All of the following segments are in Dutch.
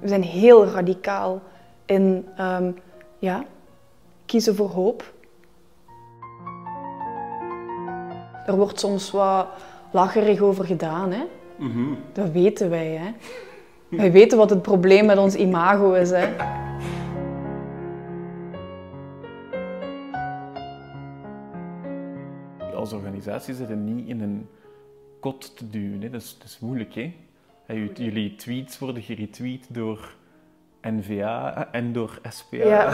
We zijn heel radicaal in ehm, ja, kiezen voor hoop. Er wordt soms wat lacherig over gedaan. Hè? Dat weten wij. Hè? Wij weten wat het probleem met ons imago is. Hè? Als organisatie zitten niet in een kot te duwen. Hè. Dat, is, dat is moeilijk. Hè? Jullie tweets worden geretweet door NVA en door SPA. Ja,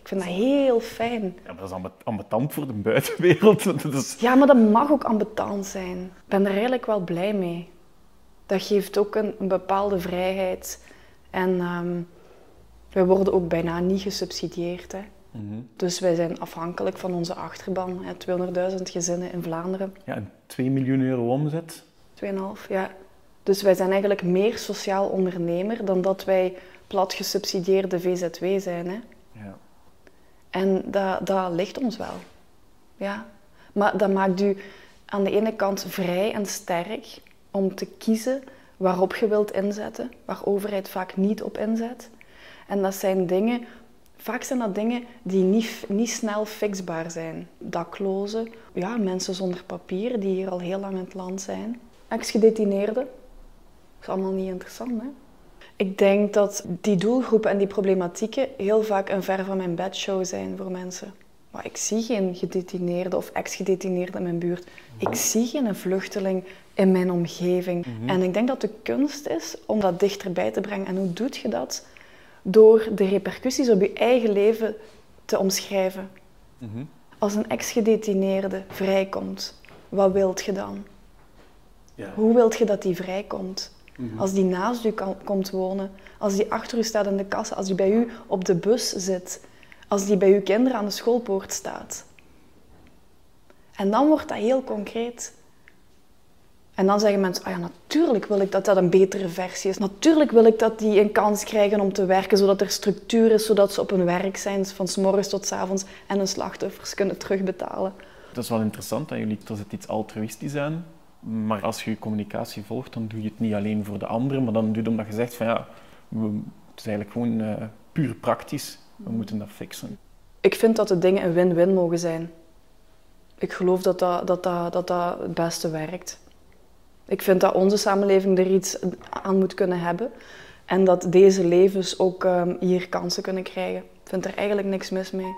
ik vind dat heel fijn. Ja, maar dat is ambe- ambetant voor de buitenwereld. Dat is... Ja, maar dat mag ook ambetant zijn. Ik ben er eigenlijk wel blij mee. Dat geeft ook een, een bepaalde vrijheid. En ehm wij worden ook bijna niet gesubsidieerd. Hè. Mhm. Dus wij zijn afhankelijk van onze achterban. hè. 200.000 gezinnen in Vlaanderen. ja, en 2 miljoen euro omzet. 2,5, ja. Dus wij zijn eigenlijk meer sociaal ondernemer dan dat wij plat gesubsidieerde VZW zijn. Hè. Ja. En dat, dat ligt ons wel. Ja. Maar dat maakt u aan de ene kant vrij en sterk om te kiezen waarop je wilt inzetten, waar overheid vaak niet op inzet. En dat zijn dingen, vaak zijn dat dingen die niet, niet snel fixbaar zijn. Daklozen, ja, mensen zonder papier die hier al heel lang in het land zijn. Ex-gedetineerden, is allemaal niet interessant, hè? Ik denk dat die doelgroepen en die problematieken heel vaak een ver van mijn bedshow zijn voor mensen. Maar ik zie geen gedetineerde of ex-gedetineerde in mijn buurt. Ik zie geen vluchteling in mijn omgeving. En ik denk dat de kunst is om dat dichterbij te brengen. En hoe doe je dat? Door de repercussies op je eigen leven te omschrijven. Mhm. Als een ex-gedetineerde vrijkomt, wat wilt je dan? Ja. Hoe wilt je dat die vrijkomt? Mhm. Als die naast u kan- komt wonen, als die achter u staat in de kassa, als die bij u op de bus zit, als die bij uw kinderen aan de schoolpoort staat. En dan wordt dat heel concreet. En dan zeggen mensen, ah ja, natuurlijk wil ik dat dat een betere versie is. Natuurlijk wil ik dat die een kans krijgen om te werken, zodat er structuur is, zodat ze op hun werk zijn, van s morgens tot s avonds, en hun slachtoffers kunnen terugbetalen. Dat is wel interessant aan jullie. Er zit iets altruïstisch aan. Maar als je communicatie volgt, dan doe je het niet alleen voor de anderen, maar dan doe je het omdat je zegt van ja, het is eigenlijk gewoon eh, puur praktisch. We moeten dat fixen. Ik vind dat de dingen een win-win mogen zijn. Ik geloof dat dat, dat, dat, dat dat het beste werkt. Ik vind dat onze samenleving er iets aan moet kunnen hebben. En dat deze levens ook ehm, hier kansen kunnen krijgen. Ik vind er eigenlijk niks mis mee.